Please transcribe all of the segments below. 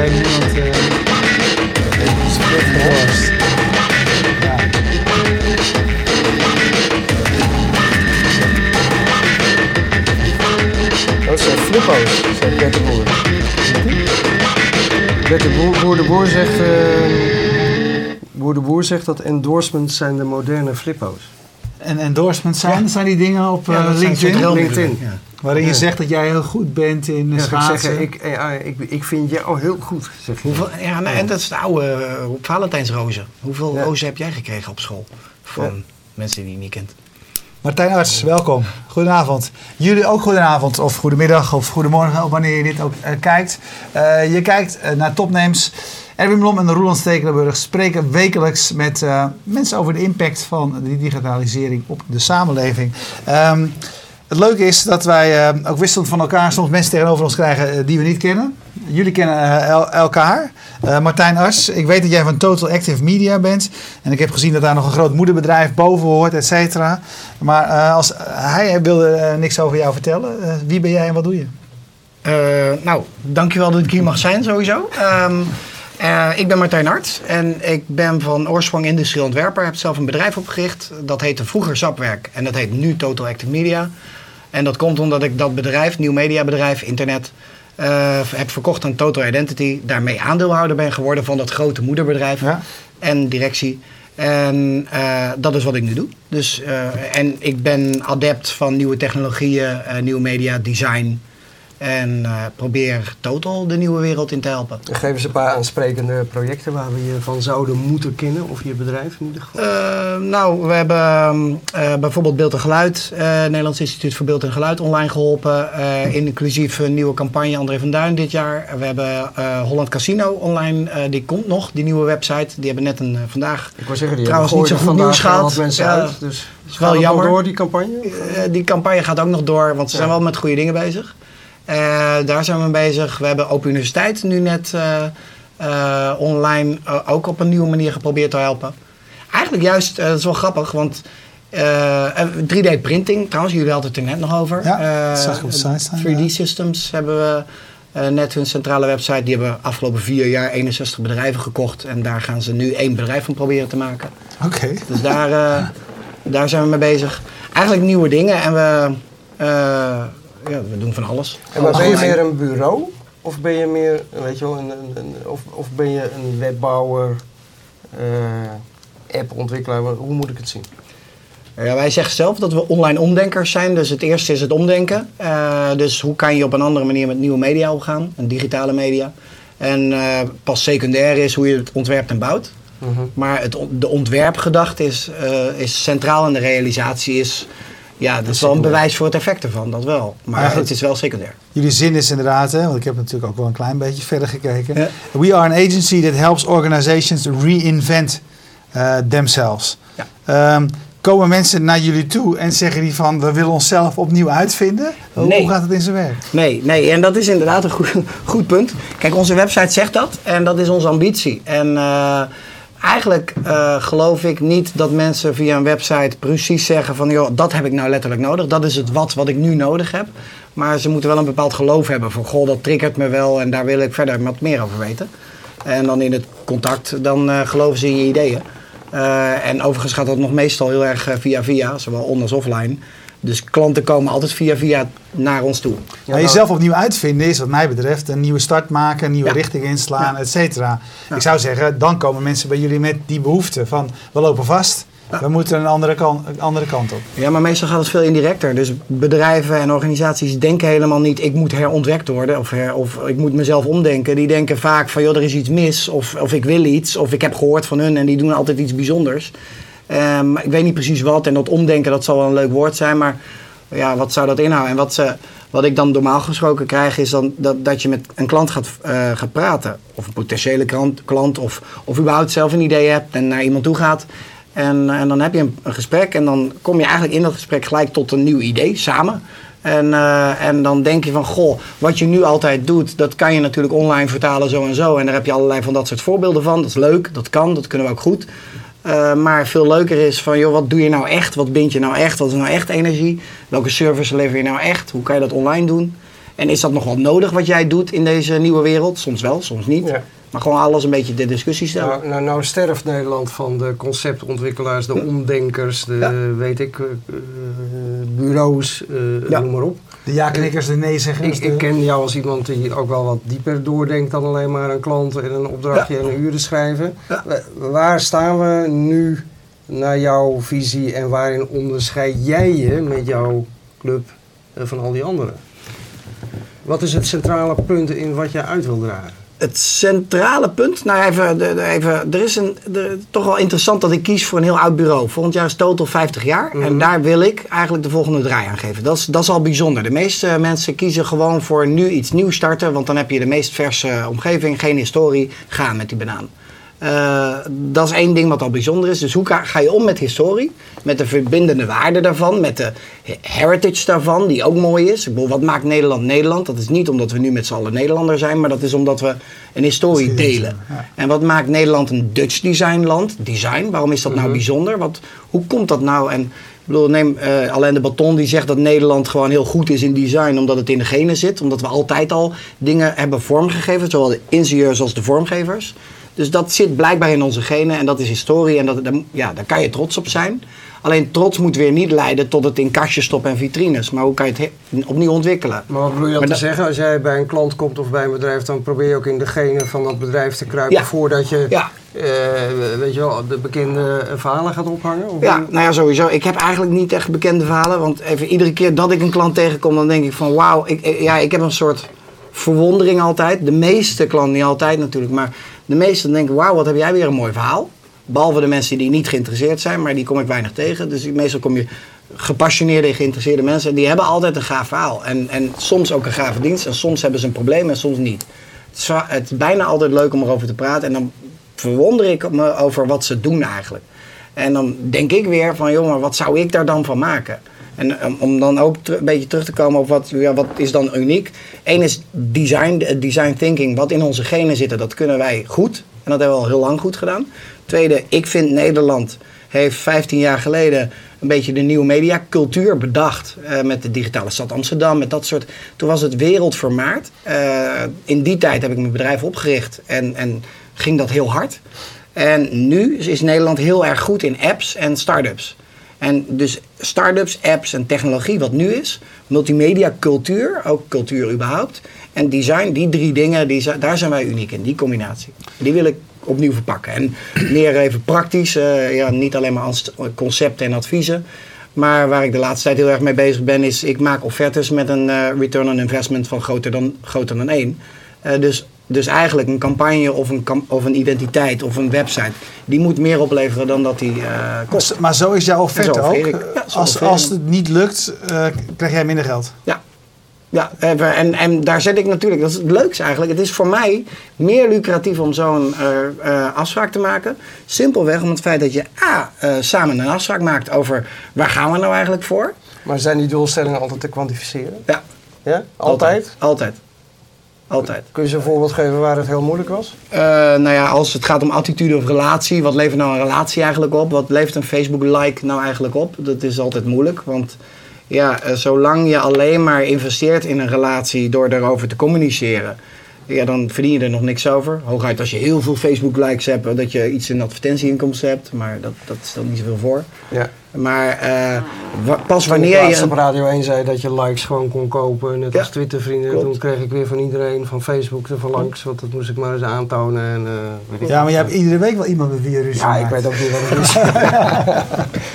weet niemand. eh split geworst. Ja. Dat zijn flippo's, zegt Bert de Boer. Bert de Boer, Boer de Boer zegt... eh, Boer de Boer zegt dat endorsements zijn de moderne flippo's. En endorsements zijn, zijn die dingen op eh, Ja, LinkedIn? LinkedIn. Ja. Waarin je zegt dat jij heel goed bent in Ja, ik schaatsen. zeggen, ik, eh, ah, ik, ik vind jou heel goed, zeg. Hoeveel, ja, nou, en dat is de oude uh, Valentijnsrozen. Hoeveel Ja. rozen heb jij gekregen op school? Van Ja. mensen die je niet kent. Martijn Arts, welkom. Goedenavond. Jullie ook goedenavond of goedemiddag of goedemorgen, of wanneer je dit ook eh, kijkt. Eh, je kijkt eh, naar Topnames. Erwin Blom en Roland Stekelenburg spreken wekelijks met eh, mensen over de impact van die digitalisering op de samenleving. Ehm, het leuke is dat wij eh, ook wisselend van elkaar soms mensen tegenover ons krijgen eh, die we niet kennen. Jullie kennen el- elkaar. Martijn Ars, ik weet dat jij van Total Active Media bent. En ik heb gezien dat daar nog een groot moederbedrijf boven hoort, et cetera. Maar als, hij wilde niks over jou vertellen. Wie ben jij en wat doe je? Nou, dankjewel dat ik hier mag zijn sowieso. Ehm, eh, ik ben Martijn Hart en ik ben van oorsprong industrieel ontwerper. Ik heb zelf een bedrijf opgericht. Dat heette vroeger Zapwerk en dat heet nu Total Active Media. En dat komt omdat ik dat bedrijf, nieuw mediabedrijf, internet, eh, heb verkocht aan Total Identity. Daarmee aandeelhouder ben geworden van dat grote moederbedrijf Ja? en directie. En eh, dat is wat ik nu doe. Dus, en ik ben adept van nieuwe technologieën, nieuwe media, design. En eh, probeer Total de nieuwe wereld in te helpen. Geef eens een paar aansprekende projecten waar we je van zouden moeten kennen, of je bedrijf in ieder geval. Eh, nou, we hebben eh, bijvoorbeeld Beeld en Geluid, eh, Nederlands Instituut voor Beeld en Geluid online geholpen. eh, inclusief een nieuwe campagne André van Duin dit jaar. We hebben Holland Casino online, die komt nog, die nieuwe website. Die hebben net een vandaag. Ik wil zeggen, die Trouwens, niet zo goed nieuws gehad. mensen uit. Dus is wel jammer. door die campagne? Die campagne gaat ook nog door, want ze zijn wel met goede dingen bezig. Eh, daar zijn we mee bezig. We hebben Open Universiteit nu net eh, eh, online ook op een nieuwe manier geprobeerd te helpen. Eigenlijk juist, dat is wel grappig, want eh, eh, 3D-printing, trouwens, jullie hadden het er net nog over. Ja, dat zag ik op de site staan, 3D ja. Systems hebben we net hun centrale website. Die hebben afgelopen vier jaar 61 bedrijven gekocht. En daar gaan ze nu één bedrijf van proberen te maken. Oké. Dus daar, daar zijn we mee bezig. Eigenlijk nieuwe dingen en we, ja, we doen van alles. En maar ben je meer een bureau? Of ben je meer, weet je wel, een, een, een- of, of ben je een webbouwer, eh appontwikkelaar? Hoe moet ik het zien? Ja, wij zeggen zelf dat we online omdenkers zijn. Dus het eerste is het omdenken. Eh, dus hoe kan je op een andere manier met nieuwe media omgaan? Een digitale media. En eh, pas secundair is hoe je het ontwerpt en bouwt. Mhm. Maar het, de ontwerpgedachte is, eh, is centraal en de realisatie is... Ja, dat is wel een bewijs voor het effect ervan, dat wel. Maar Eigenlijk- het is wel secundair. Jullie zin is inderdaad, hè, want ik heb natuurlijk ook wel een klein beetje verder gekeken. Ja. We are an agency that helps organizations reinvent uh, themselves. Ja. Ehm, komen mensen naar jullie toe en zeggen die van we willen onszelf opnieuw uitvinden? Hoe- Nee. Hoe gaat het in zijn werk? Nee, nee, en dat is inderdaad een goed, goed punt. Kijk, onze website zegt dat en dat is onze ambitie. En eh, eigenlijk eh, geloof ik niet dat mensen via een website precies zeggen van... joh, dat heb ik nou letterlijk nodig. Dat is het wat wat ik nu nodig heb. Maar ze moeten wel een bepaald geloof hebben van... goh, dat triggert me wel en daar wil ik verder wat meer over weten. En dan in het contact, dan eh, geloven ze in je ideeën. Eh, en overigens gaat dat nog meestal heel erg via via, zowel on als offline. Dus klanten komen altijd via via naar ons toe. Ja, jezelf opnieuw uitvinden is wat mij betreft een nieuwe start maken, een nieuwe Ja. richting inslaan, Ja. et cetera. Ja. Ik zou zeggen, dan komen mensen bij jullie met die behoefte van we lopen vast, we moeten een andere kant, een andere kant op. Ja, maar meestal gaat het veel indirecter. Dus bedrijven en organisaties denken helemaal niet... ik moet herontwerkt worden of, her, of ik moet mezelf omdenken. Die denken vaak van, joh, er is iets mis of, of ik wil iets... of ik heb gehoord van hun en die doen altijd iets bijzonders. Ehm, ik weet niet precies wat en dat omdenken, dat zal wel een leuk woord zijn... maar ja, wat zou dat inhouden? En wat, ze, wat ik dan normaal gesproken krijg is dan dat, dat je met een klant gaat, eh, praten. Of een potentiële klant, klant of, of überhaupt zelf een idee hebt en naar iemand toe gaat... En, en dan heb je een, een gesprek en dan kom je eigenlijk in dat gesprek gelijk tot een nieuw idee samen. En, eh, en dan denk je van, goh, wat je nu altijd doet, dat kan je natuurlijk online vertalen zo en zo. En daar heb je allerlei van dat soort voorbeelden van. Dat is leuk, dat kan, dat kunnen we ook goed. Eh, maar veel leuker is van, joh, wat doe je nou echt? Wat bind je nou echt? Wat is nou echt energie? Welke service lever je nou echt? Hoe kan je dat online doen? En is dat nog wel nodig wat jij doet in deze nieuwe wereld? Soms wel, soms niet. Ja. Maar gewoon alles een beetje de discussie stellen. Nou, nou, nou sterft Nederland van de conceptontwikkelaars, de omdenkers, de Ja. weet ik, eh, eh, bureaus, eh, Ja. noem maar op. De ja-knikkers, de nee-zeggers. Ik, de- ik ken jou als iemand die ook wel wat dieper doordenkt dan alleen maar een klant en een opdrachtje en een uren schrijven. Ja. Waar staan we nu naar jouw visie en waarin onderscheid jij je met jouw club eh, van al die anderen? Wat is het centrale punt in wat jij uit wil dragen? Het centrale punt, nou even, even er is een, toch wel interessant dat ik kies voor een heel oud bureau. Volgend jaar is Total 50 jaar en Mhm. daar wil ik eigenlijk de volgende draai aan geven. Dat is, dat is al bijzonder. De meeste mensen kiezen gewoon voor nu iets nieuws starten, want dan heb je de meest verse omgeving, geen historie, gaan met die banaan. Eh, dat is één ding wat al bijzonder is. Dus hoe ga, ga je om met historie? Met de verbindende waarde daarvan, met de heritage daarvan, die ook mooi is. Ik bedoel, wat maakt Nederland Nederland? Dat is niet omdat we nu met z'n allen Nederlander zijn, maar dat is omdat we een historie delen. ja. En wat maakt Nederland een Dutch designland? Design, waarom is dat nou bijzonder? Wat, hoe komt dat nou? En ik bedoel, neem eh, Alain de Baton die zegt dat Nederland gewoon heel goed is in design omdat het in de genen zit. Omdat we altijd al dingen hebben vormgegeven, zowel de ingenieurs als de vormgevers. Dus dat zit blijkbaar in onze genen en dat is historie en dat, daar- ja, daar kan je trots op zijn. Alleen trots moet weer niet leiden tot het in kastjes stoppen en vitrines. Maar hoe kan je het he- opnieuw ontwikkelen? Maar wat bedoel je dan te zeggen? Als jij bij een klant komt of bij een bedrijf, dan probeer je ook in de genen van dat bedrijf te kruipen Ja. voordat je Ja. eh, weet je wel, de bekende verhalen gaat ophangen? Of Ja, nou ja, sowieso. Ik heb eigenlijk niet echt bekende verhalen. Want even iedere keer dat ik een klant tegenkom, dan denk ik van wauw. Ik, ik- ja, ik heb een soort verwondering altijd. De meeste klanten, niet altijd natuurlijk, maar de meeste denken wauw, wat heb jij weer een mooi verhaal. Behalve de mensen die niet geïnteresseerd zijn, maar die kom ik weinig tegen. Dus meestal kom je gepassioneerde en geïnteresseerde mensen. Die hebben altijd een gaaf verhaal. En, en soms ook een gave dienst. En soms hebben ze een probleem en soms niet. Het is, bijna altijd leuk om erover te praten. En dan verwonder ik me over wat ze doen eigenlijk. En dan denk ik weer van, maar wat zou ik daar dan van maken? En um, om dan ook een beetje terug te komen op wat, ja, wat is dan uniek. Eén is design, eh, design thinking. Wat in onze genen zit, dat kunnen wij goed. En dat hebben we al heel lang goed gedaan. Tweede, ik vind Nederland heeft 15 jaar geleden een beetje de nieuwe mediacultuur bedacht. eh, met de digitale stad Amsterdam, met dat soort. Toen was het wereldvermaard. Eh, in die tijd heb ik mijn bedrijf opgericht en, en ging dat heel hard. En nu is Nederland heel erg goed in apps en start-ups. En dus start-ups, apps en technologie, wat nu is, multimedia, cultuur, ook cultuur überhaupt, en design, die drie dingen, die, daar zijn wij uniek in, die combinatie. Die wil ik opnieuw verpakken. En meer even praktisch, eh, ja, niet alleen maar concepten en adviezen. Maar waar ik de laatste tijd heel erg mee bezig ben, is ik maak offertes met een eh, return on investment van groter dan, groter dan één. Eh, dus, dus eigenlijk een campagne of een, of een identiteit of een website, die moet meer opleveren dan dat die eh, kost. Maar zo is jouw offerte ook. Ja, als, als het niet lukt, eh, krijg jij minder geld. Ja. Ja, en, en daar zet ik natuurlijk, dat is het leukste eigenlijk. Het is voor mij meer lucratief om zo'n eh, eh, afspraak te maken. Simpelweg om het feit dat je A, eh, samen een afspraak maakt over waar gaan we nou eigenlijk voor. Maar zijn die doelstellingen altijd te kwantificeren? Ja, Ja? Altijd? Altijd. Altijd. Kun je ze een voorbeeld geven waar het heel moeilijk was? Eh, nou ja, als het gaat om attitude of relatie, wat levert nou een relatie eigenlijk op? Wat levert een Facebook-like nou eigenlijk op? Dat is altijd moeilijk, want ja, eh, zolang je alleen maar investeert in een relatie door daarover te communiceren, ja, dan verdien je er nog niks over. Hooguit als je heel veel Facebook-likes hebt, dat je iets in advertentieinkomsten hebt, maar dat, dat stelt niet zoveel voor. Ja. Maar eh, wa- pas Toen wanneer je... op Radio 1 zei dat je likes gewoon kon kopen, net Ja, als Twitter-vrienden. klopt. Toen kreeg ik weer van iedereen van Facebook de verlangs, want dat moest ik maar eens aantonen. En, eh, Ja, maar je hebt iedere week wel iemand met wie je ruzie Ja, ik weet ook niet wat het is.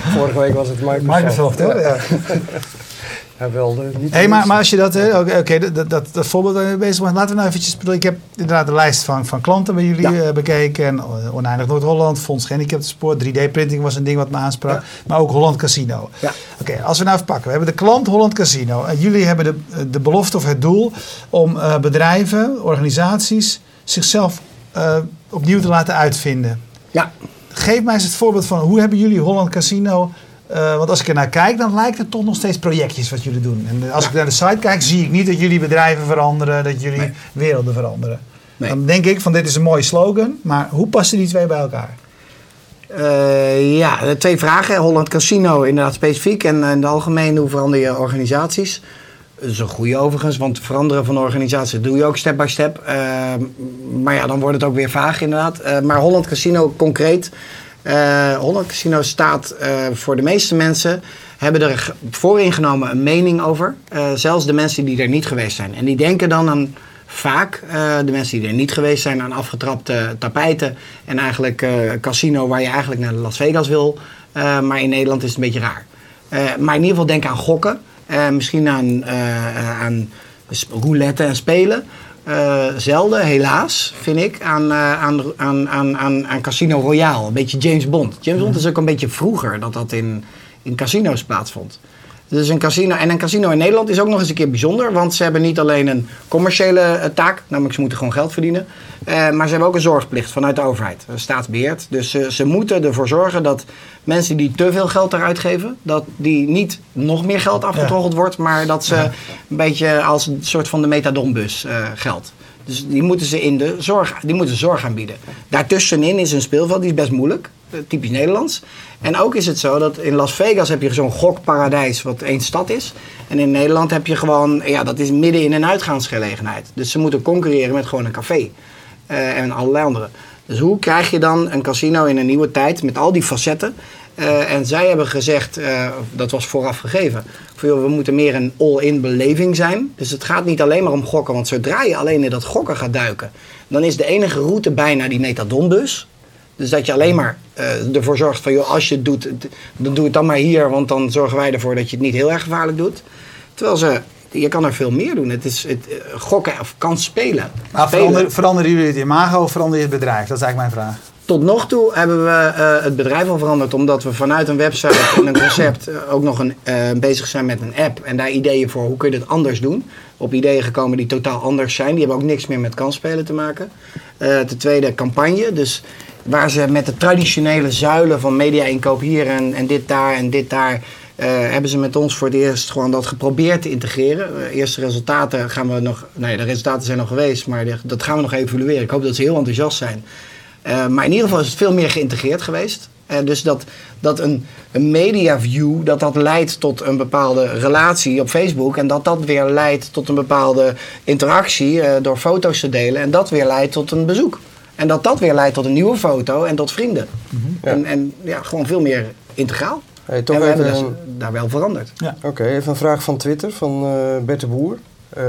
Vorige week was het Microsoft. Microsoft, hoor. Ja. Hij wilde niet. Hey, maar, maar als je dat, oké, dat, dat, dat, dat voorbeeld waar je mee bezig bent, laten we nou eventjes, ik heb inderdaad de lijst van, van klanten bij jullie Ja. eh, bekeken. En, eh, Oneindig Noord-Holland, Fonds Gehandicapten Sport, 3D-printing was een ding wat me aansprak. Maar ook Holland Casino. Ja. Oké, als we nou even pakken. We hebben de klant Holland Casino. En jullie hebben de, de belofte of het doel om eh, bedrijven, organisaties, zichzelf opnieuw te laten uitvinden. Ja, Geef mij eens het voorbeeld van hoe hebben jullie Holland Casino. Eh, want als ik er naar kijk, dan lijkt het toch nog steeds projectjes wat jullie doen. En als ik naar de site kijk, zie ik niet dat jullie bedrijven veranderen, dat jullie werelden veranderen. Nee. Dan denk ik van dit is een mooie slogan, maar hoe passen die twee bij elkaar? Eh, ja, twee vragen. Holland Casino inderdaad specifiek en in het algemeen hoe verander je organisaties. Dat is een goede overigens, want veranderen van de organisatie doe je ook step by step. Eh, maar ja, dan wordt het ook weer vaag inderdaad. Eh, maar Holland Casino concreet. Eh, Holland Casino staat eh, voor de meeste mensen, hebben er ge- vooringenomen een mening over. Eh, zelfs de mensen die er niet geweest zijn. En die denken dan aan vaak, de mensen die er niet geweest zijn, aan afgetrapte tapijten. En eigenlijk casino waar je eigenlijk naar Las Vegas wil. Maar in Nederland is het een beetje raar. Maar in ieder geval denk aan gokken. Misschien aan, aan roulette en spelen. Eh, zelden, helaas, vind ik, aan, eh, aan, aan, aan, aan, aan Casino Royale. Een beetje James Bond. James Bond is ook een beetje vroeger dat dat in, in casino's plaatsvond. Dus een casino, en een casino in Nederland is ook nog eens een keer bijzonder. Want ze hebben niet alleen een commerciële eh, taak, namelijk ze moeten gewoon geld verdienen. eh, maar ze hebben ook een zorgplicht vanuit de overheid, eh, staatsbeheerd. Dus ze, ze moeten ervoor zorgen dat mensen die te veel geld eruit geven, dat die niet nog meer geld afgetroggeld wordt, maar dat ze een beetje als een soort van de metadonbus eh geldt. Dus die moeten ze in de zorg, die moeten zorg aanbieden. Daartussenin is een speelveld, die is best moeilijk. Eh, Typisch Nederlands. En ook is het zo dat in Las Vegas heb je zo'n gokparadijs wat één stad is. En in Nederland heb je gewoon, ja, dat is midden in een uitgaansgelegenheid. Dus ze moeten concurreren met gewoon een café. eh, en allerlei andere. Dus hoe krijg je dan een casino in een nieuwe tijd met al die facetten? Eh, en zij hebben gezegd, dat was vooraf gegeven, we moeten meer een all-in beleving zijn. Dus het gaat niet alleen maar om gokken, want zodra je alleen in dat gokken gaat duiken, dan is de enige route bijna die metadonbus. Dus dat je alleen maar eh, ervoor zorgt van, joh, als je het doet, dan doe het dan maar hier, want dan zorgen wij ervoor dat je het niet heel erg gevaarlijk doet. Terwijl ze, je kan er veel meer doen. Het is het, eh, gokken of kan spelen. Maar Spelen. verander, veranderen jullie het imago of verander je het bedrijf? Dat is eigenlijk mijn vraag. Tot nog toe hebben we eh, het bedrijf al veranderd omdat we vanuit een website en een concept ook nog een, bezig zijn met een app. En daar ideeën voor hoe kun je dit anders doen. Op ideeën gekomen die totaal anders zijn. Die hebben ook niks meer met kansspelen te maken. Ten tweede campagne. Dus waar ze met de traditionele zuilen van media-inkoop hier en, en dit daar en dit daar. eh, hebben ze met ons voor het eerst gewoon dat geprobeerd te integreren. Eh, eerste resultaten gaan we nog. Nee, de resultaten zijn nog geweest, maar dat gaan we nog evalueren. Ik hoop dat ze heel enthousiast zijn. Eh, maar in ieder geval is het veel meer geïntegreerd geweest. Dus dat, dat een, een media view, dat dat leidt tot een bepaalde relatie op Facebook. En dat dat weer leidt tot een bepaalde interactie door foto's te delen. En dat weer leidt tot een bezoek. En dat dat weer leidt tot een nieuwe foto en tot vrienden. Ja. En, en ja, gewoon veel meer integraal. Hey, toch en we even hebben dus een- daar wel veranderd. Oké, even een vraag van Twitter van eh Bert de Boer. Eh,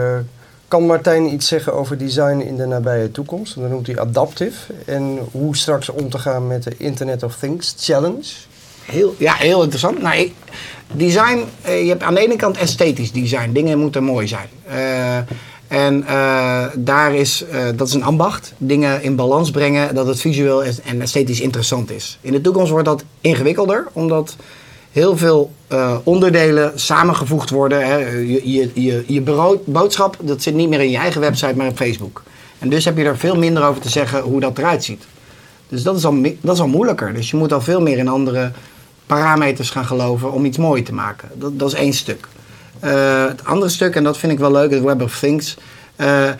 kan Martijn iets zeggen over design in de nabije toekomst? Dan noemt hij adaptive. En hoe straks om te gaan met de Internet of Things Challenge. Heel, ja, heel interessant. Nou, ik, design, eh, je hebt aan de ene kant esthetisch design. Dingen moeten mooi zijn. Eh, en eh, daar is, eh, dat is een ambacht. Dingen in balans brengen, dat het visueel is- en esthetisch interessant is. In de toekomst wordt dat ingewikkelder, omdat heel veel eh, onderdelen samengevoegd worden. Hè. Je, je, je, je boodschap, dat zit niet meer in je eigen website, maar op Facebook. En dus heb je er veel minder over te zeggen hoe dat eruit ziet. Dus dat is, al, dat is al moeilijker. Dus je moet al veel meer in andere parameters gaan geloven om iets mooi te maken. Dat, dat is één stuk. Eh, het andere stuk, en dat vind ik wel leuk, het Web of Things. eh,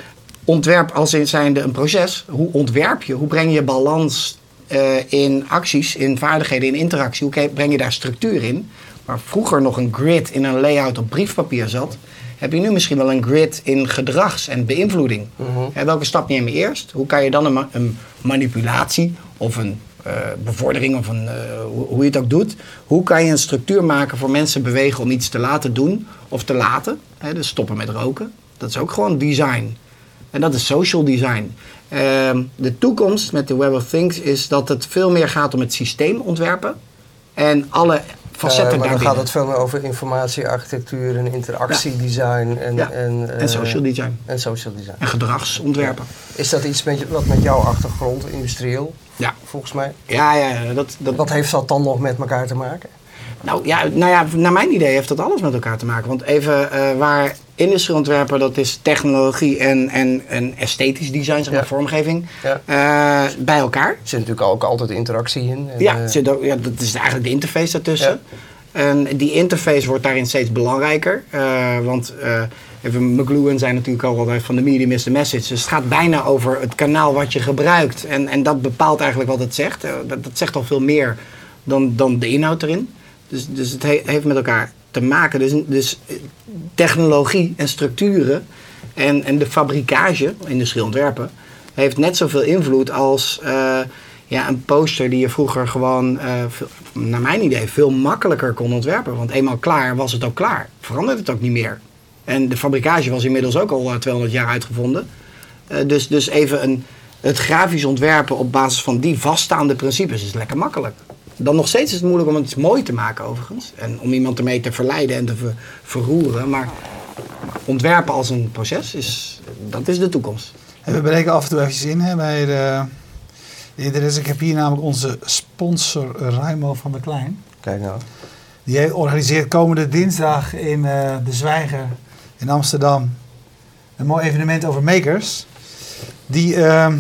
ontwerp als in zijnde een proces. Hoe ontwerp je? Hoe breng je balans eh, in acties, in vaardigheden, in interactie? Hoe breng je daar structuur in? Waar vroeger nog een grid in een layout op briefpapier zat, heb je nu misschien wel een grid in gedrags- en beïnvloeding. Hè, welke stap neem je eerst? Hoe kan je dan een, ma- een manipulatie of een bevordering of een, eh, hoe, je het ook doet, hoe kan je een structuur maken voor mensen bewegen om iets te laten doen of te laten? Hè, dus stoppen met roken. Dat is ook gewoon design. En dat is social design. Ehm, de toekomst met de Web of Things is dat het veel meer gaat om het systeem ontwerpen en alle facetten Eh, maar dan gaat het veel meer over informatiearchitectuur en interactiedesign en, Ja. en, eh, en social design. en social design. En gedragsontwerpen. Is dat iets met, wat met jouw achtergrond, industrieel, Ja. volgens mij? Ja, ja, dat, dat, Wat heeft dat dan nog met elkaar te maken? Nou ja, nou ja, naar mijn idee heeft dat alles met elkaar te maken. Want even eh, waar industrieontwerpen, dat is technologie en, en, en esthetisch design, zeg maar, Ja. vormgeving, Ja. eh, bij elkaar. Er zit natuurlijk ook altijd interactie in. En, Ja, eh, zit ook, ja, dat is eigenlijk de interface daartussen. En die interface wordt daarin steeds belangrijker. eh, want eh, even McLuhan zei natuurlijk al altijd van de medium is the message. Dus het gaat bijna over het kanaal wat je gebruikt. En, en dat bepaalt eigenlijk wat het zegt. Eh, dat, dat zegt al veel meer dan, dan de inhoud erin. Dus, dus het he- heeft met elkaar te maken. Dus, dus technologie en structuren en, en de fabrikage, industrieel ontwerpen, heeft net zoveel invloed als ja, een poster die je vroeger gewoon, eh, naar mijn idee, veel makkelijker kon ontwerpen. Want eenmaal klaar was het ook klaar. Verandert het ook niet meer. En de fabrikage was inmiddels ook al eh, 200 jaar uitgevonden. Eh, dus, dus even een, het grafisch ontwerpen op basis van die vaststaande principes is lekker makkelijk. Dan nog steeds is het moeilijk om het mooi te maken overigens. En om iemand ermee te verleiden en te ver- verroeren. Maar ontwerpen als een proces, is, dat is de toekomst. En we breken af en toe eventjes in hè, bij de. Ik heb hier namelijk onze sponsor Raimo van der Klein. Kijk nou. Die organiseert komende dinsdag in eh, De Zwijger in Amsterdam een mooi evenement over makers. Die, ehm,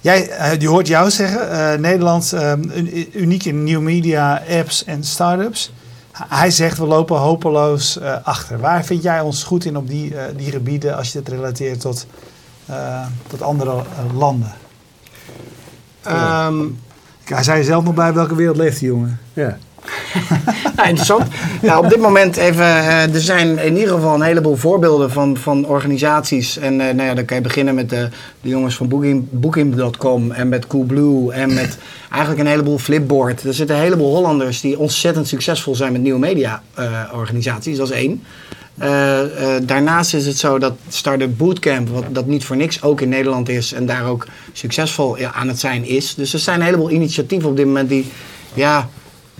jij, eh, die hoort jou zeggen, eh, Nederland ehm, un- uniek in nieuw media, apps en start-ups. Hij zegt we lopen hopeloos eh, achter. Waar vind jij ons goed in op die, eh, die gebieden als je het relateert tot, eh, tot andere eh, landen? Ehm, Hij zei zelf nog bij welke wereld leeft die jongen. Ja. Nou, interessant. Ja, op dit moment even, eh, er zijn in ieder geval een heleboel voorbeelden van, van organisaties. En eh, nou ja, dan kan je beginnen met de, de jongens van Booking- Booking.com en met Coolblue en met eigenlijk een heleboel Flipboard. Er zitten een heleboel Hollanders die ontzettend succesvol zijn met nieuwe media eh, organisaties. Dat is één. Eh, eh, daarnaast is het zo dat Startup Bootcamp, wat dat niet voor niks ook in Nederland is en daar ook succesvol aan het zijn is. Dus er zijn een heleboel initiatieven op dit moment die, ja,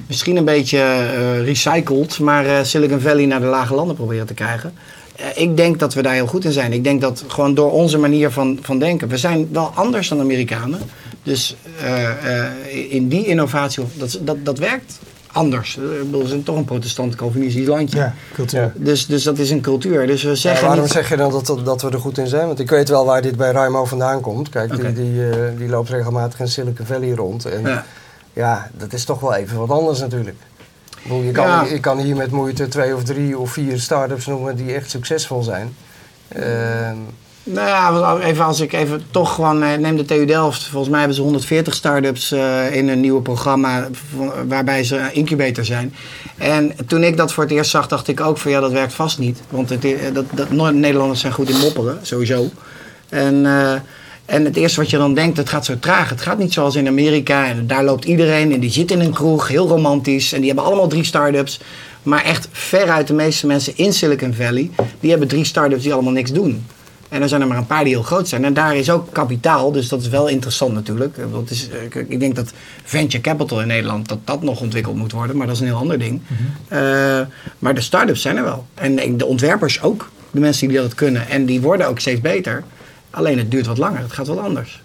misschien een beetje eh, recycled, maar Silicon Valley naar de lage landen proberen te krijgen. Ik denk dat we daar heel goed in zijn. Ik denk dat gewoon door onze manier van, van denken, we zijn wel anders dan Amerikanen. Dus in die innovatie, dat, dat, dat werkt anders. Eh, Ik bedoel, we zijn toch een protestant calvinistisch landje. Ja, cultuur. Ja. Dus, dus dat is een cultuur. Dus we Ja, zeggen waarom niet- zeg je dan dat, dat, dat we er goed in zijn? Want ik weet wel waar dit bij Raimo vandaan komt. Kijk, die, die, eh, die loopt regelmatig in Silicon Valley rond. En ja. Ja. dat is toch wel even wat anders natuurlijk. Ik bedoel, je, kan, Ja. je kan hier met moeite twee of drie of vier start-ups noemen die echt succesvol zijn. Ehm, Nou even als ik even toch gewoon eh, neem de TU Delft. Volgens mij hebben ze 140 start-ups eh, in een nieuw programma waarbij ze incubator zijn. En toen ik dat voor het eerst zag, dacht ik ook van ja, dat werkt vast niet. Want het, i- dat, dat, Nederlanders zijn goed in mopperen, sowieso. En, eh, en het eerste wat je dan denkt, het gaat zo traag. Het gaat niet zoals in Amerika. Daar loopt iedereen en die zit in een kroeg, heel romantisch. En die hebben allemaal drie start-ups. Maar echt veruit de meeste mensen in Silicon Valley, die hebben drie start-ups die allemaal niks doen. En er zijn er maar een paar die heel groot zijn. En daar is ook kapitaal, dus dat is wel interessant natuurlijk. Eh, want het is, eh, ik denk dat venture capital in Nederland, dat dat nog ontwikkeld moet worden. Maar dat is een heel ander ding. Eh, maar de start-ups zijn er wel. En de ontwerpers ook. De mensen die dat kunnen. En die worden ook steeds beter. Alleen het duurt wat langer. Het gaat wat anders.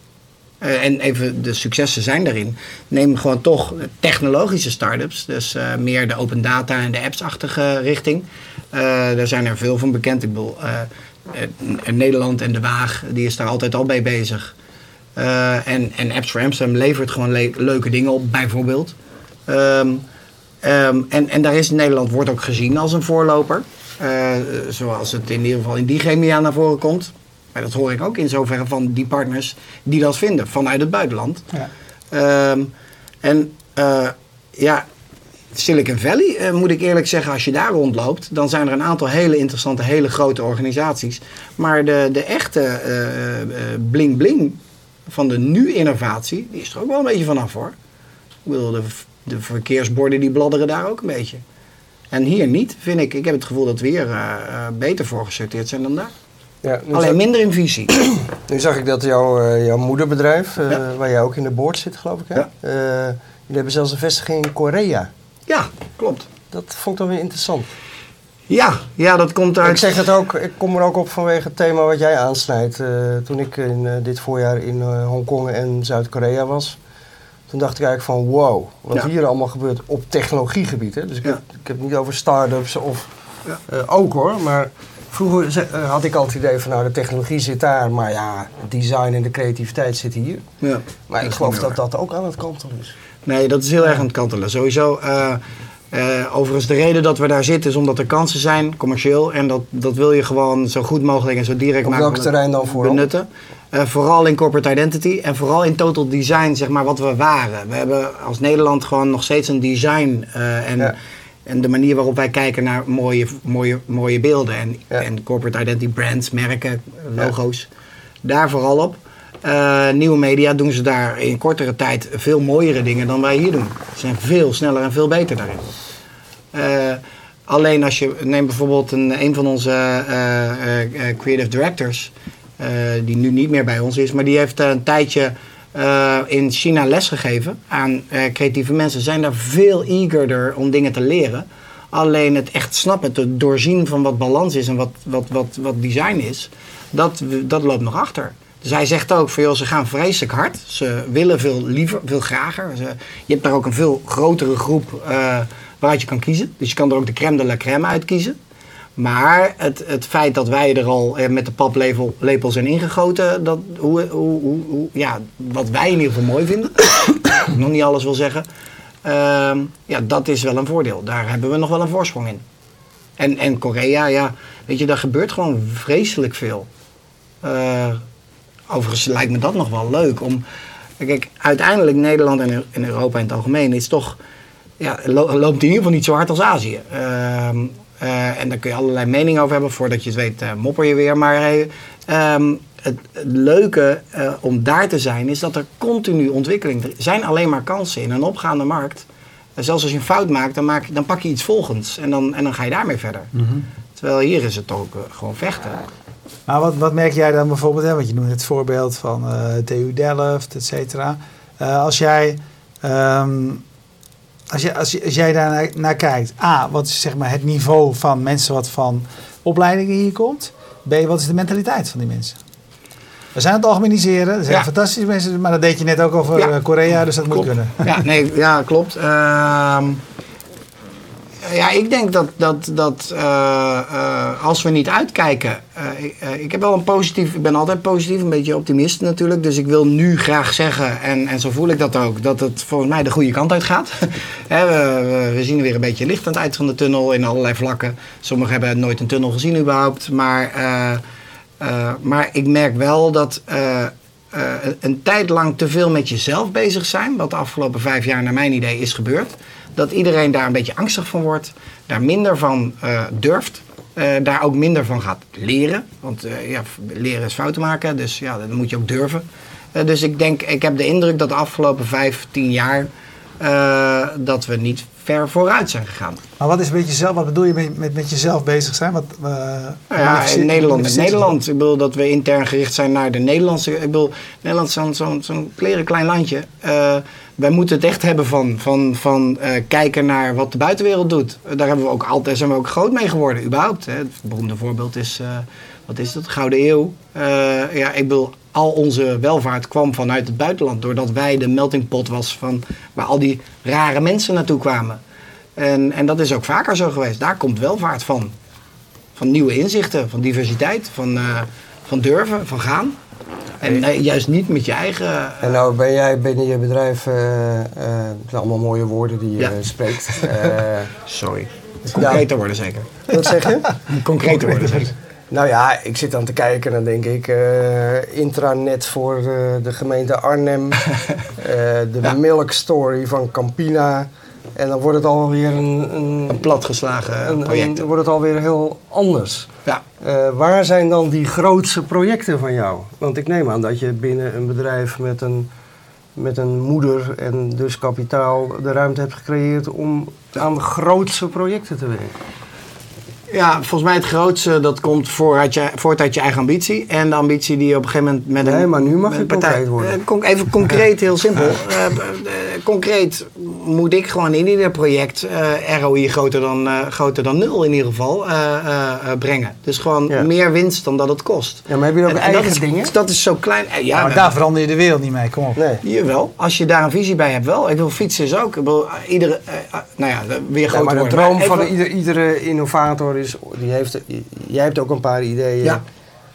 Eh, en even de successen zijn daarin. Neem gewoon toch technologische start-ups. Dus eh, meer de open data en de apps-achtige richting. Eh, daar zijn er veel van bekend. Ik bedoel, eh, eh, Nederland en De Waag, die is daar altijd al mee bezig. Eh, en, en Apps for Amsterdam levert gewoon le- leuke dingen op, bijvoorbeeld. Ehm, ehm, en, en daar is Nederland wordt ook gezien als een voorloper. Eh, zoals het in ieder geval in die chemia naar voren komt. Maar dat hoor ik ook in zoverre van die partners die dat vinden vanuit het buitenland. Ja. Ehm, en ja, Silicon Valley, eh, moet ik eerlijk zeggen, als je daar rondloopt, dan zijn er een aantal hele interessante, hele grote organisaties. Maar de, de echte eh, eh, bling bling van de nu-innovatie, die is er ook wel een beetje vanaf hoor. Ik bedoel, de, de verkeersborden die bladderen daar ook een beetje. En hier niet, vind ik. Ik heb het gevoel dat we hier eh, eh, beter voor gesorteerd zijn dan daar. ja, Alleen zag, minder in visie. nu zag ik dat jouw, eh, jouw moederbedrijf, eh, Ja. waar jij ook in de board zit geloof ik, hè? Ja. Eh, jullie hebben zelfs een vestiging in Korea. Ja, klopt. Dat vond ik dan weer interessant. Ja, ja dat komt uit... Ik zeg het ook, ik kom er ook op vanwege het thema wat jij aansnijdt. Eh, toen ik in, eh, dit voorjaar in eh, Hongkong en Zuid-Korea was, toen dacht ik eigenlijk van wow, wat Ja. hier allemaal gebeurt op technologiegebied. Hè? Dus ik, Ja. heb, ik heb het niet over start-ups of Ja. ook hoor, maar vroeger had ik altijd het idee van nou de technologie zit daar, maar ja, het design en de creativiteit zitten hier. Ja. Maar ik geloof dat dat ook aan het kantelen is. Nee, dat is heel erg aan het kantelen. Sowieso. eh, eh, overigens, de reden dat we daar zitten is omdat er kansen zijn, commercieel. En dat, dat wil je gewoon zo goed mogelijk en zo direct Op mogelijk welk terrein dan vooral? benutten. Eh, vooral in corporate identity en vooral in total design, zeg maar, wat we waren. We hebben als Nederland gewoon nog steeds een design. en Ja. en de manier waarop wij kijken naar mooie, mooie, mooie beelden en, Ja. en corporate identity, brands, merken, logo's. Daar vooral op. Eh, nieuwe media doen ze daar in kortere tijd veel mooiere dingen dan wij hier doen. Ze zijn veel sneller en veel beter daarin. Eh, alleen als je neemt bijvoorbeeld een, een van onze eh, creative directors, die nu niet meer bij ons is, maar die heeft een tijdje in China lesgegeven aan creatieve mensen. Zijn daar veel eagerder om dingen te leren. Alleen het echt snappen, het doorzien van wat balans is en wat, wat, wat, wat design is, dat, dat loopt nog achter. Hij zegt ook van joh, ze gaan vreselijk hard. Ze willen veel liever, veel grager. Ze, je hebt daar ook een veel grotere groep eh, waaruit je kan kiezen. Dus je kan er ook de crème de la crème uit kiezen. Maar het, het feit dat wij er al eh, met de paplepel zijn ingegoten, dat, hoe, hoe, hoe- ja, wat wij in ieder geval mooi vinden, nog niet alles wil zeggen, ehm, ja, dat is wel een voordeel. Daar hebben we nog wel een voorsprong in. En, en Korea, ja, weet je, daar gebeurt gewoon vreselijk veel. Eh, overigens lijkt me dat nog wel leuk om. Kijk, uiteindelijk Nederland en, en Europa in het algemeen is toch. Ja, lo- loopt in ieder geval niet zo hard als Azië. Ehm, eh, en daar kun je allerlei meningen over hebben. Voordat je het weet, eh, mopper je weer. Maar eh, ehm, het, het leuke om daar te zijn is dat er continu ontwikkeling. Er zijn alleen maar kansen in een opgaande markt. En zelfs als je een fout maakt, dan, maak, dan pak je iets volgens. En dan, en dan ga je daarmee verder. Terwijl hier is het ook gewoon vechten. Maar wat, wat merk jij dan bijvoorbeeld, hè, want je noemt het voorbeeld van eh TU Delft, et cetera. Eh, als jij, ehm, als, je, als, je, als jij daar naar, naar kijkt, A, wat is zeg maar het niveau van mensen wat van opleidingen hier komt? B, wat is de mentaliteit van die mensen? We zijn aan het algemeniseren, er zijn Ja. fantastische mensen, maar dat deed je net ook over Ja. eh, Korea, dus dat moet kunnen. Ja, nee, ja klopt. Ehm, ja, ik denk dat, dat, dat eh, eh, als we niet uitkijken. eh, ik, ik heb wel een positief. Ik ben altijd positief, een beetje optimist natuurlijk. Dus ik wil nu graag zeggen, en, en zo voel ik dat ook, dat het volgens mij de goede kant uit gaat. We, we- zien weer een beetje licht aan het eind van de tunnel in allerlei vlakken. Sommigen hebben nooit een tunnel gezien überhaupt. Maar, maar ik merk wel dat. een tijd lang te veel met jezelf bezig zijn, wat de afgelopen vijf jaar naar mijn idee is gebeurd, dat iedereen daar een beetje angstig van wordt, daar minder van eh, durft, eh, daar ook minder van gaat leren. Want eh, ja, leren is fouten maken, dus ja, dat moet je ook durven. Dus ik denk, ik heb de indruk dat de afgelopen vijf, tien jaar dat we niet ver vooruit zijn gegaan. Maar wat is met jezelf, wat bedoel je met, met, met jezelf bezig zijn? Wat, Nou ja, in Nederland met? Nederland. Ik bedoel dat we intern gericht zijn naar de Nederlandse. Ik bedoel, Nederland is zo'n kleren klein landje. Wij moeten het echt hebben van, van, van eh, kijken naar wat de buitenwereld doet. Eh, daar hebben we ook altijd, zijn we ook groot mee geworden, überhaupt. Hè. Het beroemde voorbeeld is, eh, wat is dat? Gouden Eeuw. Ja, ik bedoel, al onze welvaart kwam vanuit het buitenland. Doordat wij de melting pot was van waar al die rare mensen naartoe kwamen. En, en dat is ook vaker zo geweest. Daar komt welvaart van. Van nieuwe inzichten, van diversiteit, van, van durven, van gaan. En eh, juist niet met je eigen. eh, En nou ben jij binnen je bedrijf, eh, het zijn allemaal mooie woorden die je Ja. spreekt. Sorry. Concreter worden zeker. wat zeg je? Concreter worden zeker. Nou ja, ik zit aan te kijken en dan denk ik eh, intranet voor de gemeente Arnhem, de Ja. Milk Story van Campina. En dan wordt het alweer een, een, Een platgeslagen project. dan wordt het alweer heel anders. Ja. Eh, waar zijn dan die grootste projecten van jou? Want ik neem aan dat je binnen een bedrijf met een, met een moeder en dus kapitaal de ruimte hebt gecreëerd om aan de grootste projecten te werken. Ja, volgens mij het grootste dat komt vooruit je, voort uit je eigen ambitie. En de ambitie die je op een gegeven moment met een. Nee, maar nu mag je een partij. concreet worden. Eh, con- even concreet, heel simpel. Eh, eh, concreet moet ik gewoon in ieder project eh, ROI groter dan, eh, groter dan nul in ieder geval eh, eh, eh, brengen. Dus gewoon Ja. meer winst dan dat het kost. Ja, maar heb je ook En- en eigen dat is, dingen? Dat is zo klein. Ja, maar daar verander je de wereld niet mee, kom op. Nee. Jawel, als je daar een visie bij hebt wel. Ik wil fietsen is ook. Ik wil, iedere, nou ja, weer Ja, groter maar de worden. droom Maar van iedere innovator is, die heeft, jij hebt ook een paar ideeën. Ja.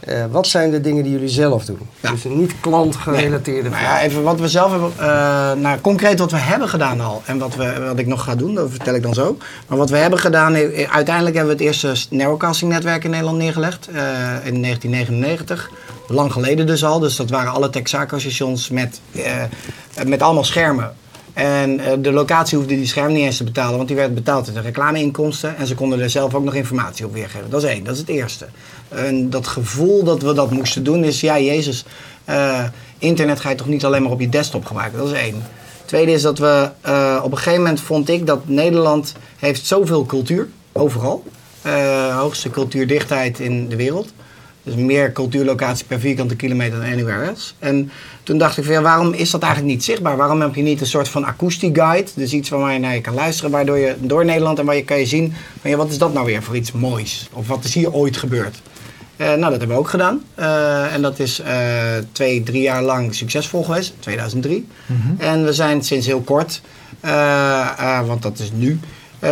Eh, wat zijn de dingen die jullie zelf doen? Ja. Dus niet klantgerelateerde Nou vragen. ja, even wat we zelf hebben, eh, nou, concreet wat we hebben gedaan al en wat, we, wat ik nog ga doen, dat vertel ik dan zo. Maar wat we hebben gedaan, eh, uiteindelijk hebben we het eerste narrowcasting netwerk in Nederland neergelegd in 1999. Lang geleden dus al, dus dat waren alle Texaco stations met, met allemaal schermen. En eh, de locatie hoefde die scherm niet eens te betalen, want die werd betaald uit de reclameinkomsten. En ze konden er zelf ook nog informatie op weergeven. Dat is één, dat is het eerste. En dat gevoel dat we dat moesten doen is, ja, Jezus, eh, internet ga je toch niet alleen maar op je desktop gebruiken. Dat is één. Tweede is dat we eh, op een gegeven moment vond ik dat Nederland heeft zoveel cultuur, overal. Hoogste cultuurdichtheid in de wereld. Dus meer cultuurlocatie per vierkante kilometer dan anywhere else. En toen dacht ik van ja, waarom is dat eigenlijk niet zichtbaar? Waarom heb je niet een soort van acoustic guide? Dus iets waar je naar je kan luisteren, waardoor je door Nederland en waar je kan je zien van ja, wat is dat nou weer voor iets moois? Of wat is hier ooit gebeurd? Eh, nou, dat hebben we ook gedaan. Eh, en dat is eh, twee, drie jaar lang succesvol geweest, 2003. En we zijn sinds heel kort, want dat is nu,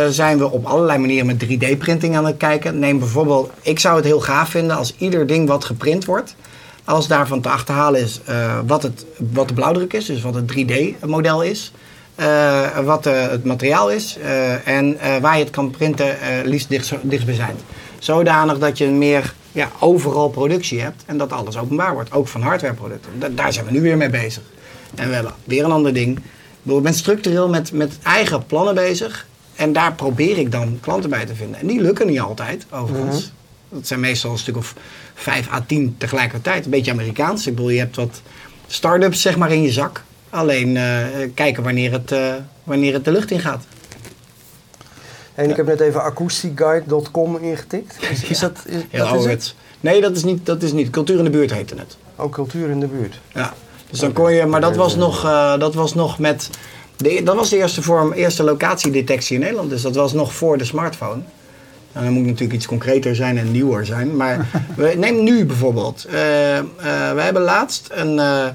zijn we op allerlei manieren met 3D-printing aan het kijken. Neem bijvoorbeeld, ik zou het heel gaaf vinden als ieder ding wat geprint wordt, als daarvan te achterhalen is eh, wat, het, wat de blauwdruk is, dus wat het 3D-model is. eh, wat eh, het materiaal is eh, en eh, waar je het kan printen, eh, liefst dicht, dichtstbijzijnd. Zodanig dat je meer ja, overal productie hebt en dat alles openbaar wordt, ook van hardwareproducten. Da- daar zijn we nu weer mee bezig. En we hebben weer een ander ding. Ik ben structureel met, met eigen plannen bezig en daar probeer ik dan klanten bij te vinden. En die lukken niet altijd, overigens. Dat zijn meestal een stuk of 5 à 10 tegelijkertijd. Een beetje Amerikaans. Ik bedoel, je hebt wat start-ups zeg maar in je zak. Alleen eh, kijken wanneer het, eh, wanneer het de lucht in gaat. En ik heb net even acousticguide.com ingetikt. Is, is dat, is, Heel dat is het? Nee, dat is, niet, dat is niet. Cultuur in de buurt heette het. Ook cultuur in de buurt. Ja. Dus dan kon je, maar dat was nog, eh, dat was nog met. De, dat was de eerste vorm, eerste locatiedetectie in Nederland. Dus dat was nog voor de smartphone. En dan moet natuurlijk iets concreter zijn en nieuwer zijn. Maar we, neem nu bijvoorbeeld. Eh, we hebben laatst een eh,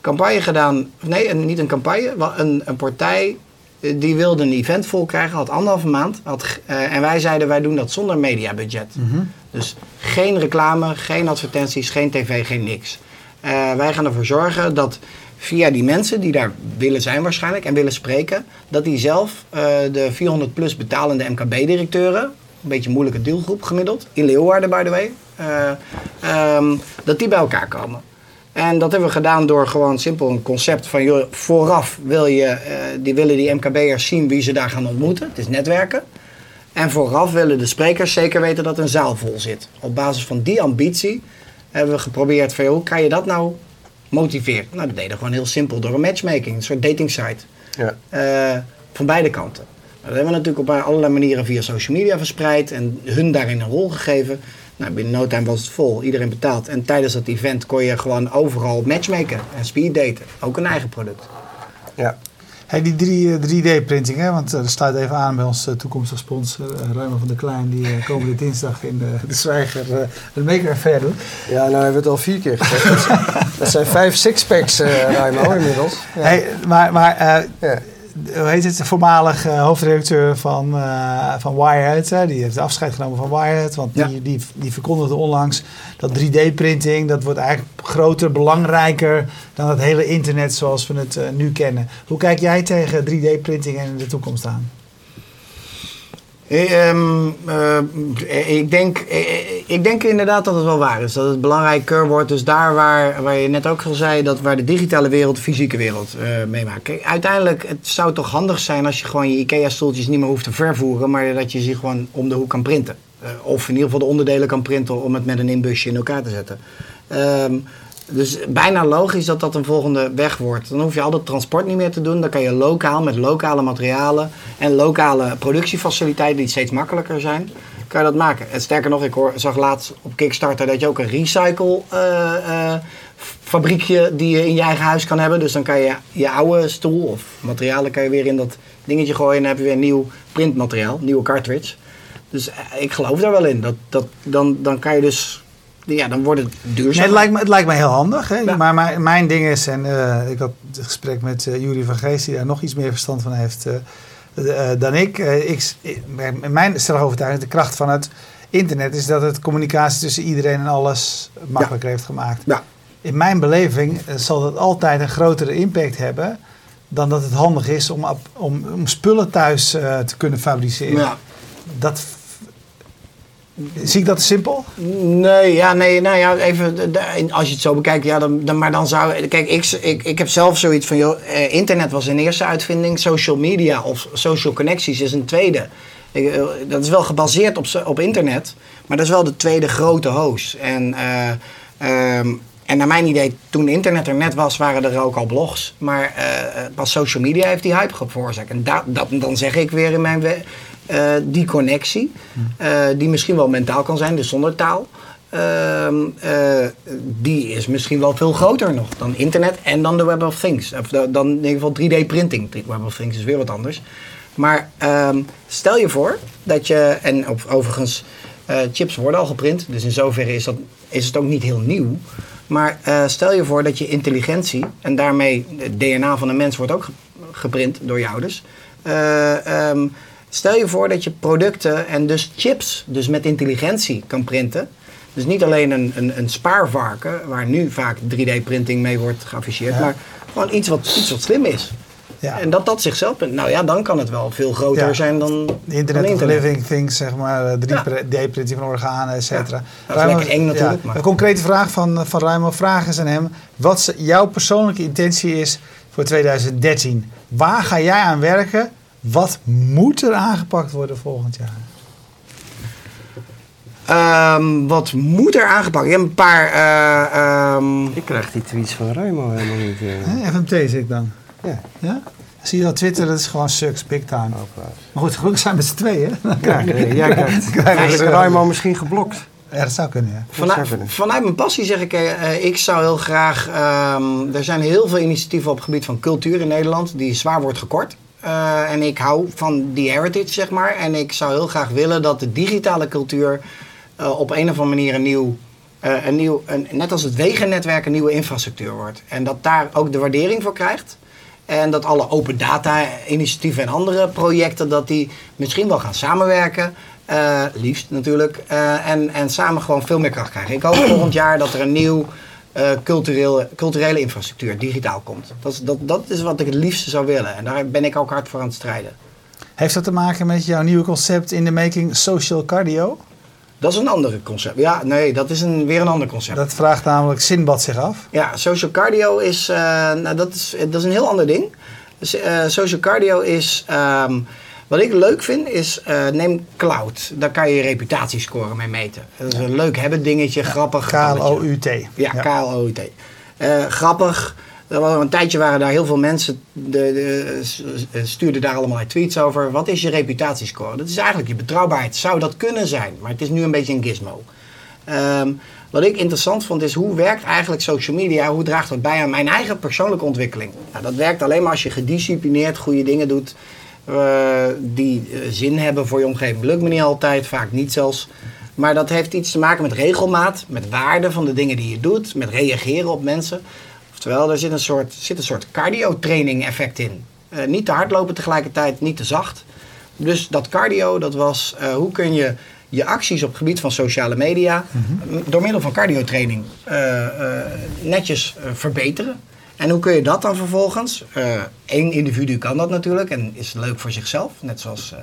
campagne gedaan. Nee, een, niet een campagne. Een, een partij die wilde een event vol krijgen. Had anderhalve maand. Had, en wij zeiden wij doen dat zonder mediabudget. Dus geen reclame, geen advertenties, geen tv, geen niks. Wij gaan ervoor zorgen dat via die mensen die daar willen zijn waarschijnlijk en willen spreken, dat die zelf eh, de 400 plus betalende MKB-directeuren, een beetje een moeilijke deelgroep gemiddeld, in Leeuwarden by the way, eh, ehm, dat die bij elkaar komen. En dat hebben we gedaan door gewoon simpel een concept van vooraf wil je, eh, die willen die MKB'ers zien wie ze daar gaan ontmoeten. Het is netwerken. En vooraf willen de sprekers zeker weten dat een zaal vol zit. Op basis van die ambitie hebben we geprobeerd van hoe kan je dat nou motiveren? Nou, dat deden we gewoon heel simpel door een matchmaking, een soort dating site. Ja. Eh, van beide kanten. Nou, dat hebben we natuurlijk op allerlei manieren via social media verspreid en hun daarin een rol gegeven. Nou, binnen no time was het vol, iedereen betaald. En tijdens dat event kon je gewoon overal matchmaken en speeddaten. Ook een eigen product. ja. Hey, die drie, 3D-printing, hè? want eh, dat sluit even aan bij onze eh, toekomstige sponsor, uh, Ruimer van der Klein, die uh, komende dinsdag in de, de Zwijger uh, de Maker Affair doet. Ja, nou hebben we het al vier keer gezegd. dat, zijn, vijf sixpacks, Ruimo, inmiddels. Ja. Hey, maar maar ja. Hoe heet het, de voormalig uh, hoofdredacteur van, uh, van Wired, hè? die heeft afscheid genomen van Wired, want die, ja. die, die verkondigde onlangs dat 3D-printing, dat wordt eigenlijk groter, belangrijker dan het hele internet zoals we het uh, nu kennen. Hoe kijk jij tegen 3D-printing en de toekomst aan? Um, uh, ik, denk, ik denk inderdaad dat het wel waar is. Dat het belangrijker wordt. Dus daar waar, waar je net ook al zei, dat waar de digitale wereld de fysieke wereld meemaakt. Kijk, uiteindelijk, het zou toch handig zijn als je gewoon je IKEA-stoeltjes niet meer hoeft te vervoeren, maar dat je ze gewoon om de hoek kan printen. Of in ieder geval de onderdelen kan printen om het met een inbusje in elkaar te zetten. Um, dus bijna logisch dat dat een volgende weg wordt. Dan hoef je al dat transport niet meer te doen. Dan kan je lokaal met lokale materialen en lokale productiefaciliteiten die steeds makkelijker zijn, kan je dat maken. En sterker nog, ik hoor, zag laatst op Kickstarter dat je ook een recycle uh, uh, fabriekje die je in je eigen huis kan hebben. Dus dan kan je je oude stoel of materialen kan je weer in dat dingetje gooien en dan heb je weer nieuw printmateriaal, nieuwe cartridge. Dus ik geloof daar wel in. Dat, dat, dan, dan kan je dus ja, dan wordt het duurzaam. Nee, het, lijkt me, het lijkt me heel handig. Hè? Ja. Maar mijn, mijn ding is, en uh, ik had het gesprek met uh, Jury van Geest, die daar nog iets meer verstand van heeft uh, dan ik. ik. Mijn stellige overtuiging, de kracht van het internet, is dat het communicatie tussen iedereen en alles makkelijker ja. heeft gemaakt. Ja. In mijn beleving zal dat altijd een grotere impact hebben dan dat het handig is om, om, om spullen thuis te kunnen fabriceren. Ja. Dat Zie ik dat simpel? Nee, ja, nee, nou ja, even, als je het zo bekijkt, ja, dan, dan, maar dan zou, kijk, ik, ik, ik heb zelf zoiets van, joh, eh, internet was een eerste uitvinding, social media of social connecties is een tweede. Eh, dat is wel gebaseerd op, op internet, maar dat is wel de tweede grote host. En, eh, ehm, en naar mijn idee, toen internet er net was, waren er ook al blogs. Maar eh, pas social media heeft die hype veroorzaakt. En da, dat, dan zeg ik weer in mijn... eh, die connectie, eh, die misschien wel mentaal kan zijn, dus zonder taal... ehm, eh, die is misschien wel veel groter nog dan internet en dan de Web of Things. Of da- dan in ieder geval 3D-printing. De Web of Things is weer wat anders. Maar ehm, stel je voor dat je, en overigens, chips worden al geprint, dus in zoverre is, dat, is het ook niet heel nieuw. Maar stel je voor dat je intelligentie, en daarmee het DNA van een mens wordt ook ge- geprint door je ouders. Ehm, stel je voor dat je producten en dus chips, dus met intelligentie kan printen. Dus niet alleen een, een, een spaarvarken, waar nu vaak 3D-printing mee wordt geafficheerd, Ja. maar gewoon iets wat, iets wat slim is. Ja. En dat dat zichzelf. Nou ja, dan kan het wel veel groter Ja. zijn dan De Internet dan of Living Things, zeg maar, eh, 3D-printing van organen, et cetera. dat is lekker eng natuurlijk, maar- Een concrete vraag van, van Ruimo. Vraag is aan hem. Wat jouw persoonlijke intentie is voor 2013. Waar ga jij aan werken? Wat moet er aangepakt worden volgend jaar? Ehm, wat moet er aangepakt? Je hebt een paar. eh, ehm, Ik krijg die tweets van Ruimo helemaal niet. eh. Hè, FMT zeg ik dan. Ja, Ja? Zie je dat Twitter, dat is gewoon sucks, big time. Maar goed, gelukkig zijn we met z'n tweeën. Dan Ja, nee, jij krijgt. Ruimo misschien geblokt? Ja, dat zou kunnen, ja. vanuit, mijn passie zeg ik, eh, eh, ik zou heel graag. ehm, er zijn heel veel initiatieven op het gebied van cultuur in Nederland die zwaar wordt gekort. Eh, en ik hou van die heritage, zeg maar. En ik zou heel graag willen dat de digitale cultuur eh, op een of andere manier een nieuw. eh, een nieuw een, net als het wegennetwerk een nieuwe infrastructuur wordt. En dat daar ook de waardering voor krijgt. En dat alle open data initiatieven en andere projecten, dat die misschien wel gaan samenwerken. liefst natuurlijk. en, en samen gewoon veel meer kracht krijgen. Ik hoop volgend jaar dat er een nieuw eh, culturele, culturele infrastructuur digitaal komt. Dat is, dat, dat is wat ik het liefste zou willen. En daar ben ik ook hard voor aan het strijden. Heeft dat te maken met jouw nieuwe concept in de making social cardio? Dat is een ander concept. Ja, nee, dat is een, weer een ander concept. Dat vraagt namelijk Sinbad zich af. Ja, social cardio is, eh, nou, dat is, dat is een heel ander ding. Dus, eh, social cardio is, ehm, wat ik leuk vind, is eh, neem cloud. Daar kan je je reputatiescore mee meten. Dat is een leuk hebben dingetje, grappig. K-L-O-U-T. Ja, K-L-O-U-T. Eh, grappig. Er was een tijdje waren daar heel veel mensen, de, de, stuurden daar allemaal tweets over. Wat is je reputatiescore? Dat is eigenlijk je betrouwbaarheid. Zou dat kunnen zijn? Maar het is nu een beetje een gizmo. Ehm, wat ik interessant vond is hoe werkt eigenlijk social media? Hoe draagt dat bij aan mijn eigen persoonlijke ontwikkeling? Nou, dat werkt alleen maar als je gedisciplineerd goede dingen doet die eh, zin hebben voor je omgeving. Lukt me niet altijd, vaak niet zelfs. Maar dat heeft iets te maken met regelmaat, met waarde van de dingen die je doet, met reageren op mensen. Oftewel, er zit een soort, zit een soort cardio-training effect in. Eh, niet te hard lopen tegelijkertijd, niet te zacht. Dus dat cardio, dat was eh, hoe kun je je acties op het gebied van sociale media m- door middel van cardiotraining eh, eh, netjes eh, verbeteren. En hoe kun je dat dan vervolgens? Eén individu kan dat natuurlijk en is leuk voor zichzelf, net zoals eh,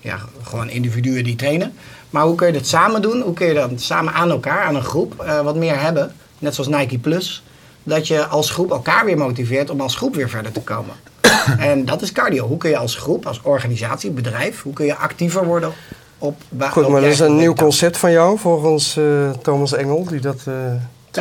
ja, gewoon individuen die trainen. Maar hoe kun je dat samen doen? Hoe kun je dat samen aan elkaar, aan een groep, eh, wat meer hebben? Net zoals Nike Plus. Dat je als groep elkaar weer motiveert om als groep weer verder te komen. en dat is cardio. Hoe kun je als groep, als organisatie, bedrijf, hoe kun je actiever worden op Goed, op maar dat is een nieuw concept van jou, volgens eh, Thomas Engel, die dat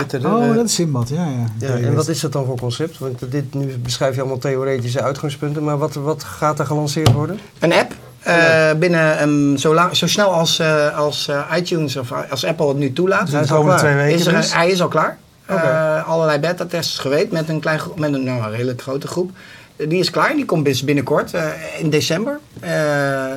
twitterde. Oh, dat is Sinbad, ja. ja. ja, en wat is dat dan voor concept? Want dit, nu beschrijf je allemaal theoretische uitgangspunten, maar wat, wat gaat er gelanceerd worden? Een app. eh, binnen um, zo, lang, zo snel als, eh, als eh, iTunes of als Apple het nu toelaat. Dus Hij is al twee weken Is er, dus. hij is al klaar. Eh, allerlei beta-tests geweest met een, klein, met een, nou, een redelijk grote groep. Die is klaar. Die komt bis- binnenkort. eh, in december eh,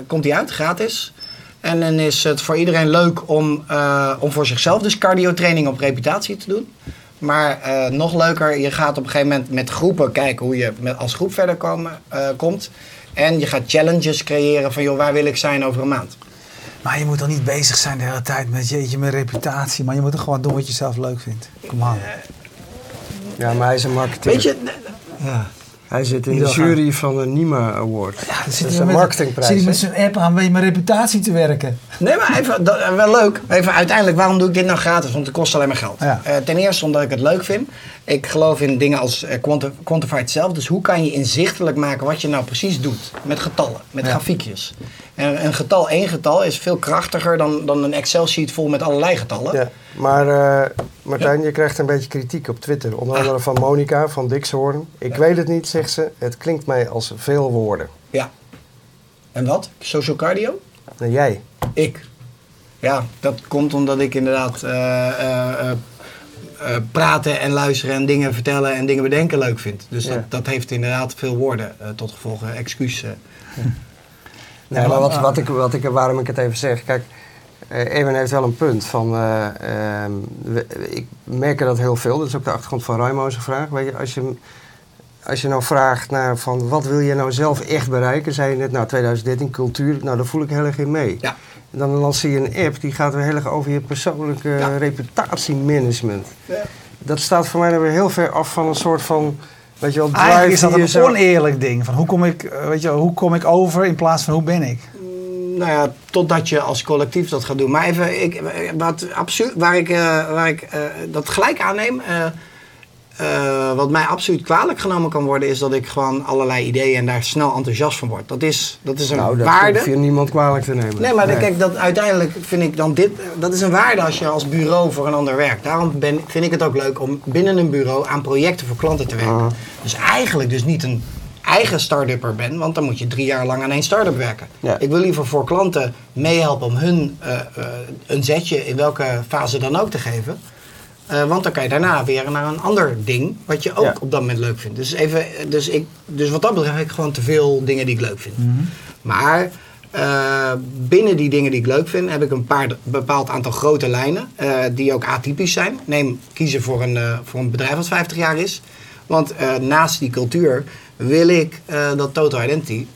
komt die uit, gratis. En dan is het voor iedereen leuk om, eh, om voor zichzelf dus cardio-training op reputatie te doen. Maar eh, nog leuker, je gaat op een gegeven moment met groepen kijken hoe je met, als groep verder komen, eh, komt. En je gaat challenges creëren van, joh, waar wil ik zijn over een maand? Maar je moet toch niet bezig zijn de hele tijd met jeetje, mijn reputatie. Maar je moet toch gewoon doen wat je zelf leuk vindt. Kom aan. Ja, maar hij is een marketeer. Weet je, Ja. Hij zit in de jury van de NIMA Award. Ja, dat is een met, marketingprijs. zit hij met zijn app aan bij mijn reputatie te werken. Nee, maar even, dat, eh, wel leuk. Even uiteindelijk, waarom doe ik dit nou gratis? Want het kost alleen maar geld. Ja. Eh, ten eerste omdat ik het leuk vind. Ik geloof in dingen als eh, quanti- quantified self. Dus hoe kan je inzichtelijk maken wat je nou precies doet? Met getallen, met Ja. grafiekjes. En een getal, één getal, is veel krachtiger dan, dan een Excel-sheet vol met allerlei getallen. Ja, maar eh, Martijn, je krijgt een beetje kritiek op Twitter. Onder andere van Monica van Dixhoorn. Ik weet het niet, zegt ze. Het klinkt mij als veel woorden. Ja. En wat? Social cardio? Jij. Ik. Ja, dat komt omdat ik inderdaad eh, eh, praten en luisteren en dingen vertellen en dingen bedenken leuk vind. Dus Ja. dat, dat heeft inderdaad veel woorden tot gevolg. excuus. Nee, maar wat, wat ik, wat ik, waarom ik het even zeg. Kijk, eh Ewan heeft wel een punt. Van, eh, ehm, we- ik merk dat heel veel. Dat is ook de achtergrond van Raimo's vraag. Weet je, als je, als je nou vraagt naar van wat wil je nou zelf echt bereiken, zei je net, nou 2013 cultuur, nou daar voel ik heel erg in mee. Ja. En dan lanceer je een app die gaat weer heel erg over je persoonlijke Ja. reputatiemanagement. Dat staat voor mij dan weer heel ver af van een soort van, weet je wel, Eigenlijk is dat een zo- oneerlijk ding. Van hoe, kom ik, eh, weet je, hoe kom ik over in plaats van hoe ben ik? Mm, Nou ja, totdat je als collectief dat gaat doen. Maar even, ik, wat absurd, waar ik, eh, waar ik eh, dat gelijk aanneem. eh, eh, wat mij absoluut kwalijk genomen kan worden, is dat ik gewoon allerlei ideeën en daar snel enthousiast van word. Dat is, dat is een Nou, dat waarde. hoef je niemand kwalijk te nemen. Nee, maar dan- kijk, dat, uiteindelijk vind ik dan dit... Dat is een waarde als je als bureau voor een ander werkt. Daarom ben, vind ik het ook leuk om binnen een bureau aan projecten voor klanten te werken. Ah. Dus eigenlijk dus niet een eigen start-upper ben, want dan moet je drie jaar lang aan één start-up werken. Ja. Ik wil liever voor klanten meehelpen om hun eh, eh, een zetje in welke fase dan ook te geven. Eh, want dan kan je daarna weer naar een ander ding, wat je ook Ja. op dat moment leuk vindt. Dus, even, dus, ik, dus wat dat betreft heb ik gewoon te veel dingen die ik leuk vind. Maar eh, binnen die dingen die ik leuk vind, heb ik een paar bepaald aantal grote lijnen. eh, die ook atypisch zijn. Neem kiezen voor een, voor een bedrijf dat 50 jaar is. Want naast die cultuur wil ik dat Total Identity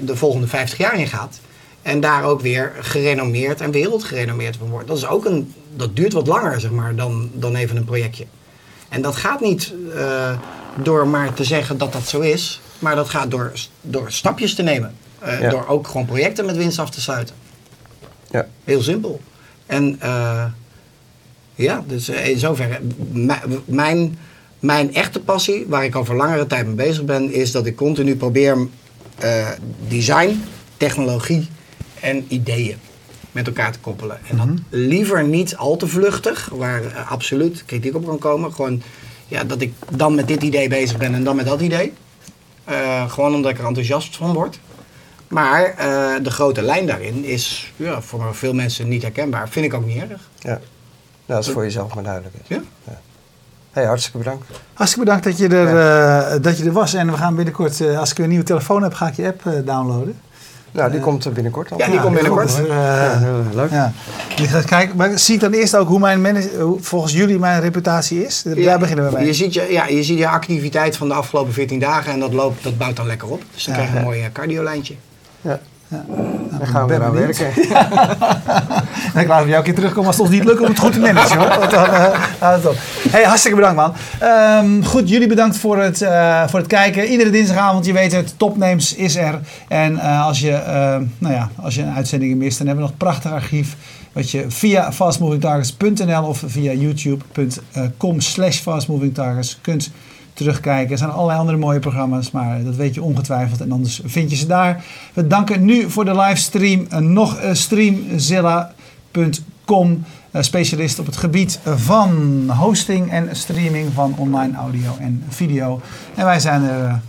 de volgende 50 jaar ingaat. En daar ook weer gerenommeerd en wereldgerenommeerd van wordt. Dat, is ook een, dat duurt wat langer zeg maar, dan, dan even een projectje. En dat gaat niet eh, door maar te zeggen dat dat zo is. Maar dat gaat door, door stapjes te nemen. Eh, Ja. Door ook gewoon projecten met winst af te sluiten. Ja. Heel simpel. En eh, ja, dus in zoverre. Mijn, mijn echte passie, waar ik al voor langere tijd mee bezig ben, is dat ik continu probeer design, technologie en ideeën met elkaar te koppelen. En dat liever niet al te vluchtig, waar eh, absoluut kritiek op kan komen. Gewoon ja, dat ik dan met dit idee bezig ben en dan met dat idee. Eh, gewoon omdat ik er enthousiast van word. Maar eh, de grote lijn daarin is ja, voor veel mensen niet herkenbaar. Vind ik ook niet erg. Ja. Nou, dat is voor jezelf maar duidelijk. is. Ja? Hey, hartstikke bedankt. Hartstikke bedankt dat je er, eh, dat je er was. En we gaan binnenkort, eh, als ik weer een nieuwe telefoon heb, ga ik je app eh, downloaden. Nou, die komt binnenkort dan. Ja, die komt binnenkort. Eh, Ja, leuk. ja. Je gaat kijken, maar zie ik dan eerst ook hoe, mijn hoe volgens jullie mijn reputatie is? Daar beginnen we mee. Je ziet je, ja, je ziet je activiteit van de afgelopen 14 dagen en dat, loopt, dat bouwt dan lekker op. Dus dan Ja. krijg je een mooi eh, cardiolijntje. Ja. Ja. Dan gaan we eraan werken. En ik laat hem jou een keer terugkomen als het ons niet lukt om het goed te managen. Hoor. Dan, eh, houdt het op. Hey, hartstikke bedankt man. Ehm, goed, jullie bedankt voor het, eh, voor het kijken. Iedere dinsdagavond, je weet het, Topnames is er. En eh, als, je, eh, nou ja, als je een uitzending mist, dan hebben we nog een prachtig archief. Wat je via fastmovingtargets.nl of via youtube.com slash fastmovingtargets kunt terugkijken. Er zijn allerlei andere mooie programma's, maar dat weet je ongetwijfeld. En anders vind je ze daar. We danken nu voor de livestream eh, nog eh, streamzilla.com. eh, specialist op het gebied van hosting en streaming van online audio en video. En wij zijn er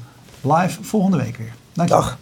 live volgende week weer. Dankjewel. Dag.